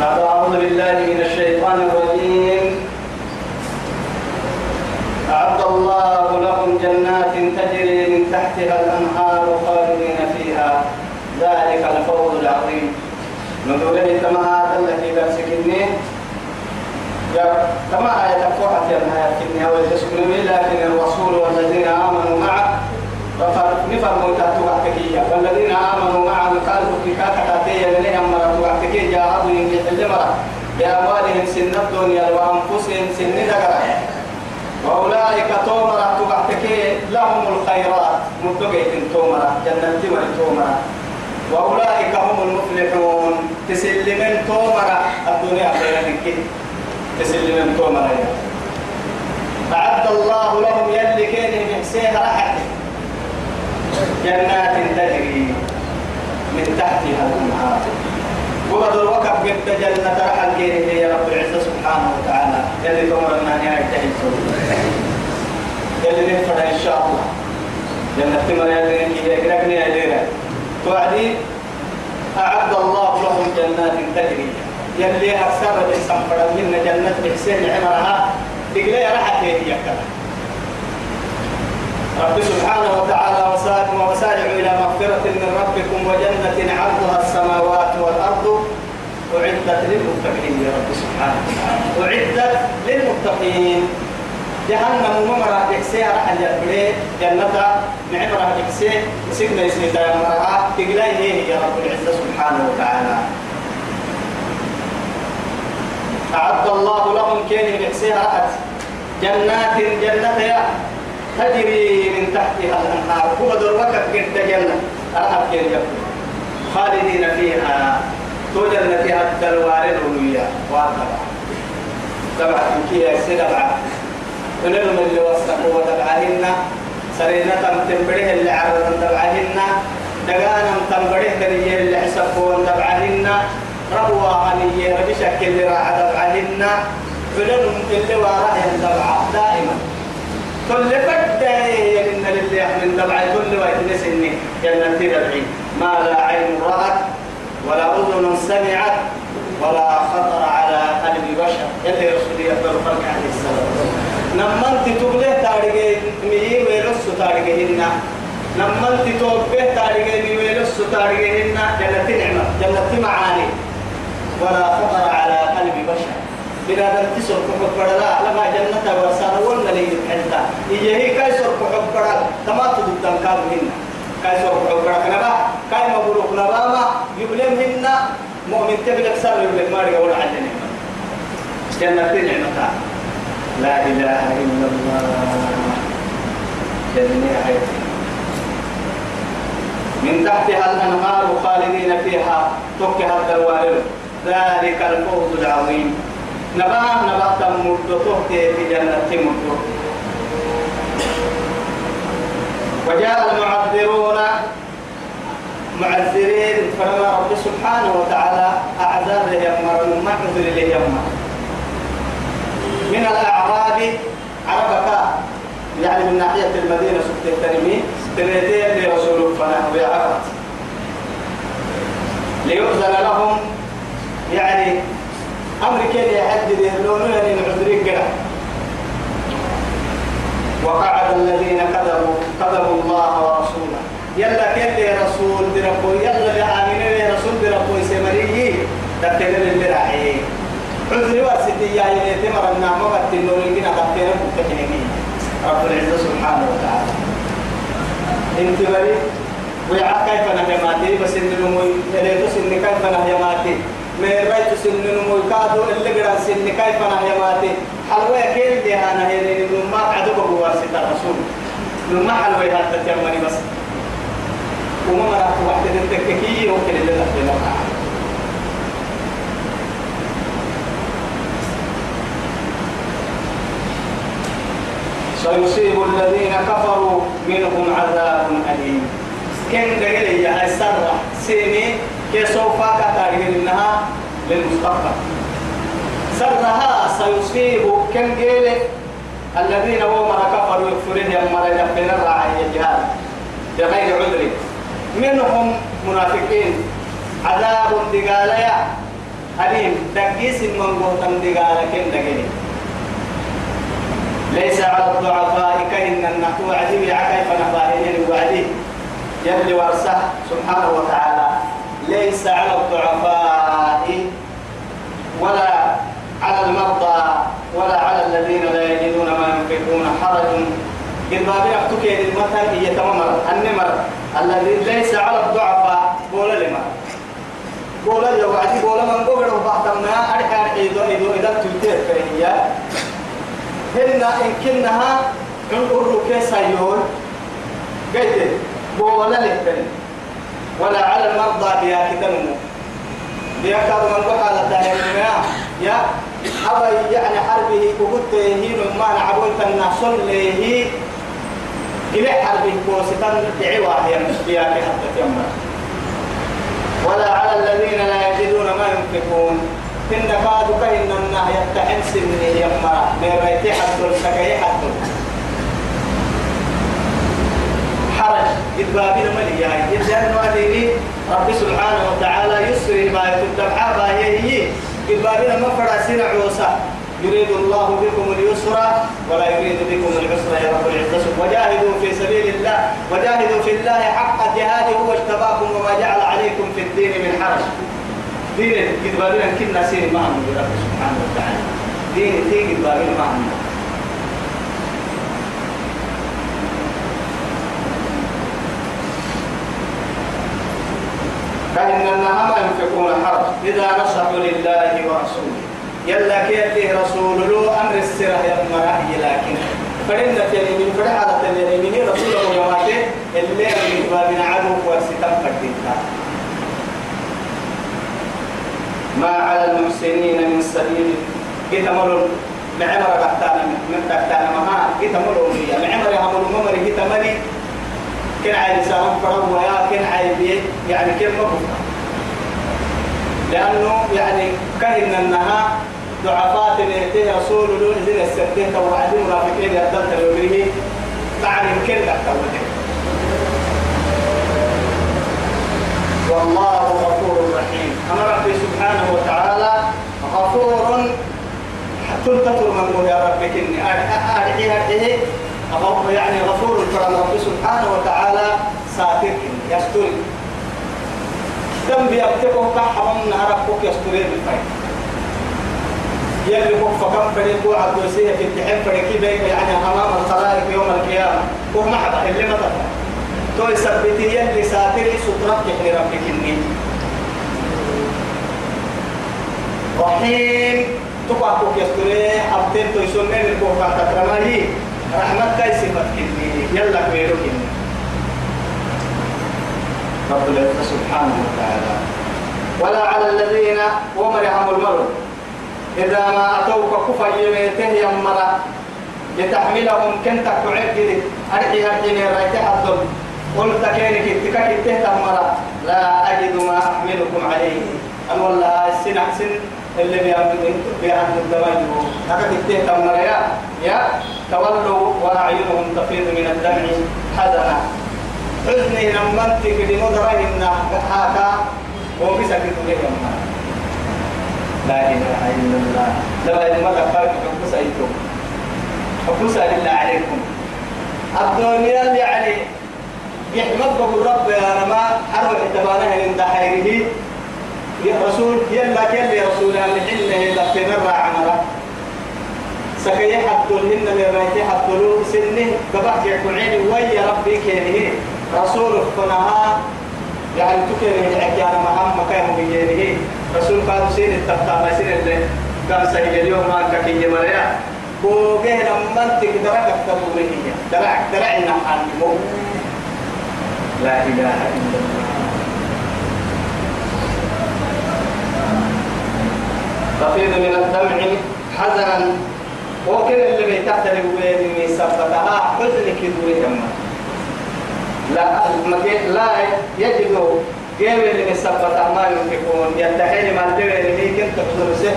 بعد أعوذ بالله من الشيطان الرجيم. أعد الله لهم جنات تجري من تحتها الأنهار خالدين فيها. ذلك الفوز العظيم. نقول هذا الذي بسكني كما آية فوحة يا نهاية ويتسكنني لكن الدنيا وأنفسهم سن دقرة. وأولئك تومرة توعتكية لهم الخيرات. متقيت تومرة جنة تمر تومرة. وأولئك هم المفلحون. تسلمن تومرة الدنيا خيرا تسلمن تومرة. أعد الله لهم يلي كان يحسيها رحته جنات تجري من تحتها الأنهار. وقد الوقف قد جنة رحل كيني يا رب العزة. سبحانه وتعالى. يلي تمر النانية يجتهد يلي نفر إن شاء الله. جنة تمر يلي يقرقني يا ليلة توعدي؟ أعد الله لهم جنات تجري. يلي أكثر الإنسان فرد من جنة إحسان عمرها. تقلي رحت هي كذا رب سبحانه وتعالى وسارعوا إلى مغفرة من ربكم وجنة عرضها والأرض أعدت للمتقين يا رب سبحانه. وتعالى أعدت للمتقين. جهنم ممرة إكسي راح يبري جنة نعمرة إكسي سيدنا يسمي مرة تقلي هي يا رب العزة سبحانه وتعالى. أعد الله لهم كين إكسي راحت جنات جنة يا. تجري من تحتها الأنهار. هو كنت جنة. أرحب كين يقول خالدين فيها. توجد فيها الدلوار الأولوية وأكبر تبع كي سدبع ونلم اللي وصفوا وتبعهن. سرينا تنبره اللي عرض تبعهن. دقانا تنبره دنيا اللي حسبوا تبعهن. ربوا غنية بشكل اللي راح تبعهن. ولن اللي وراء تبع دائما. كل فدا يلن لله من دمع كل وقت نسني جنة تدعي ما لا عين رأت. ولا أذن سمعت ولا خطر على قلب بشر. يلي رسول يقبل خلق عليه السلام. نمنت تبله تاريخ مي ويرس تاريخهن نمنت توبه تاريخ مي ويرس تاريخهن جنة نعمة جنة معاني. ولا خطر على قلب بشر. بنا تسر كحب بدلا لما جنة ورسالة ولا لي الحلتا إيه هي كاي كحب بدلا تما تدب كام هنا كاي سر كحب بدلا كنبا كاي مبروك نبا ما يبلم هنا مؤمن تبلك سر يبلك ماري ولا عجنة جنة نعمة لا إله إلا الله. جنة من تحتها الأنهار خالدين فيها تكها الدوائر. ذلك الفوز العظيم. نبا نبأ تمرد تهتي في جنة تمرد وجاء المعذرون معذرين. فلما رب سبحانه وتعالى أعذر لهم معذر لهم. من الأعراب عربك يعني من ناحية المدينة سبت التنمي تريدين لرسول فنحو عرفت ليؤذن لهم يعني أمر كان يحدد يهلون يعني العذرين كده. وقعد الذين كذبوا كذبوا الله ورسوله يلا كيف يا رسول بربو يلا يا عامين يا رسول بربو يسمري دكتور اللي راعي عذري واسدي يا يلي تمر النعمة بتنور لنا دكتور متكلمين رب العزة سبحانه وتعالى. أنت بري؟ ويا كيف نهيماتي بس إن نموي. إليه سن كيف نهيماتي من رأيت سن نموي. كادو اللي قرأ سن كيف نهيماتي حلوة كيل دي أنا هي نما عدو بقوة ستة رسول نما حلوة هذا تيمني بس. وما مرات واحدة تككي وكل اللي لفظنا سيصيب الذين كفروا منهم عذاب أليم. كن دقل يا السرة سيني كي سوف كتاري إنها للمستقبل. سرها سيصيب كن قيل الذين ومر كفروا يكفرون يمر يفين الرعاية الجهاد بغير عذر. منهم منافقين. عذاب دقاليا. أليم. دقيس من قوتن دقالك دقيني ليس على الضعفاء كإن النحو وعدي كيف نفاهين وعدي يلي ورسه سبحانه وتعالى. ليس على الضعفاء ولا على المرضى ولا على الذين لا يجدون ما ينفقون حرج. قربابين أكتوكي المثل هي تمامر النمر الذي ليس على الضعفاء قول لما قول لي وعدي قول من قبل وبعد ما أرحى إذا إذا إذا تلتير فهي هن إن كنها نقول كيس يقول قيد قول لك ولا على المرضى بها كتنمو بيكاد من قحل الدهر يا أبا يعني حربه وقلت هين ما نعبون تنصل له إلى حربه كوستان دعوة يا مسبيا حتى تيمم ولا على الذين لا يجدون ما ينفقون. إن كادوا كهن النهي يتحن سنه يما. من ريتي حدل سكي حدل حرج. إدبابين ملي يعني إذن واديني رب سبحانه وتعالى يسري ما يتدبحا باهي هي إدبابين مفرع سنع عوسى. يريد الله بكم اليسر ولا يريد بكم العسر يا رب العزة. وجاهدوا في سبيل الله. وجاهدوا في الله حق جهاده. هو اجتباكم وما جعل عليكم في الدين من حرج. دين قد بابين كنا سين معهم رب سبحانه وتعالى. دين تي قد بابين معهم. كأنما ما ينفقون حرج. إذا نصحوا لله ورسوله. يلا كيف رسول له أمر السرة يا مرأي لكن. فرنا تلمين فرع على تلمين رسول الله اللي من بابنا عدو وستم فردينها ما على المحسنين من سبيل. كتمر معمر قحتانا من قحتانا مها كتمر أمية معمر يعمل ممر كتمري كن عايز سلام فرق ويا كن عايز يعني كيف مبوك لأنه يعني كهن النها ضعفات نهته رسول له إذن السرتين توعد مرافقين يردن تلوبيه تعلم كل تحتوته والله غفور رحيم. أما ربي سبحانه وتعالى غفور. تلتطر من يا ربك إني أرحي أرحيه يعني غفور فرم ربي سبحانه وتعالى ساتر. يستر. دم بيبتقه كحرم نهرك يسترين بالفايد يلي فكم فريق وعد وسيه في التحين فريقي بيك يعني أمام الخلائق يوم القيامة. وهم حدا اللي تفهم تو يثبتي يلي ساتري سترك يحني ربك رحيم تقع كوك يستري أبتين تو يسنن الكوكا تكرمه رحمة صفت كني يلا كويرو كني رب العزة سبحانه وتعالى ولا على الذين ومرهم المرض إذا ما أتوك كفا يميته يمرا لتحملهم كنت تعقد أرحي هرحيني رأيت حدهم قلت كينك اتكاك تهتمرا لا أجد ما أحملكم عليه أن والله السنة سن اللي بيعمل الدواجه هكذا تهتمرا يا يا تولوا وأعينهم تفيض من الدمع. حزنا حزني نمنتك لمدرهن هكا وبسكت لهم لا إله إلا الله. لا ما تفرق حبوس أيتم حبوس لله عليكم. الدنيا اللي يعني يحمد رب يا رما حرب اعتبارها عند خيره يا رسول يلا كل يا رسول اللي حله لفين الراعي مرة سكي حد الهن من رأيت حد له سنه قبعت يكون عيني ويا ربي كينه. رسول فنها يعني تكره الحكي أنا محمد كان بيجيه رسول قال سين التبتا سين اللي قال سهل اليوم ما كي يمريا بوجه لما درك اكتبوا به درع عن الموت لا إله إلا تفيض من الدمع حزنا وكل اللي بيتحتل بين سبتها حزن كدوي لا لا يجد جيب اللي مسبت ما ينفقون. يتحيل ما الدوي اللي كنت تقول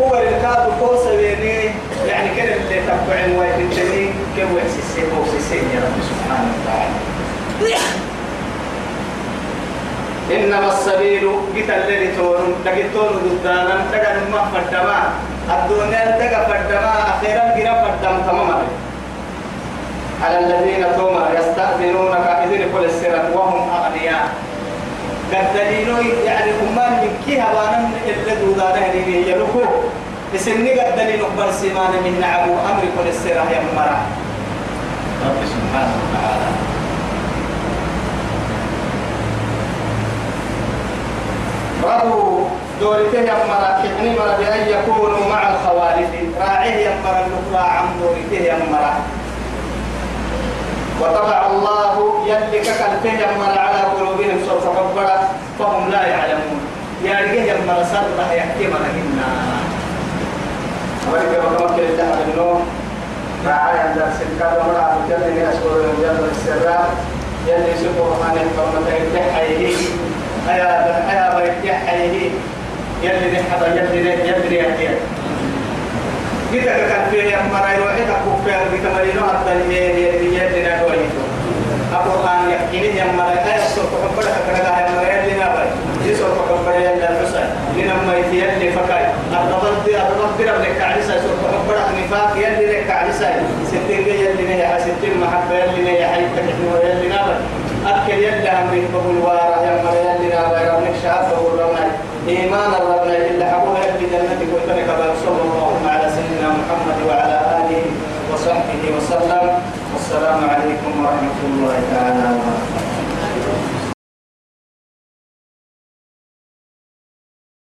هو الكاد كوسا بيني يعني كده اللي تبعين وايد الدنيا كم وحسسين وحسسين يا رب سبحانه وتعالى. إنما السبيل قتل الذي تون تقتون ضدانا تقل ما فدما الدنيا تقى فدما أخيرا قرا فدم تماما. على الذين توما يستأذنونك إذن كل السرة وهم أغنياء. قد دليلوا يعني أمان من كيها وأنا اللي دودانا هنيني يلوكو. إسني قد دليل أكبر سيمان من نعم أمر كل السرة يا مرا. رب سبحانه وتعالى. رضوا دورته يمرا كحني مرا بأن يكونوا مع الخوالف راعيه يمرا النقرا عن دورته يمرا وطبع الله يلك كالفه يمرا على قلوبهم سوف كبرا فهم لا يعلمون يا رجال يمرا سر يحكي مرهنا أولئك وتوكل الله بالنور راعي عند السكر ومرا بجنة أشكر من السراء يلي سبحانه وتعالى يتحيه حيا حيا بيت يحيي يلي نحضر يلي يلي يحيي kita kan pilih yang mana itu kita kufir kita marino atau ini ini ini nak dua itu aku kan yang ini yang mana saya so kepada kepada yang mana ini apa ini so kepada yang dah selesai ini nama itu yang dipakai atau nanti atau nanti ada kali saya so kepada nifak أكل يلا هم بقول وارا يا مريم لنا غير من شاف ورنا إيمان ربنا إلا حبوها في جنتك وتنك صلى الله على سيدنا محمد وعلى آله وصحبه وسلم والسلام عليكم ورحمة الله تعالى وبركاته.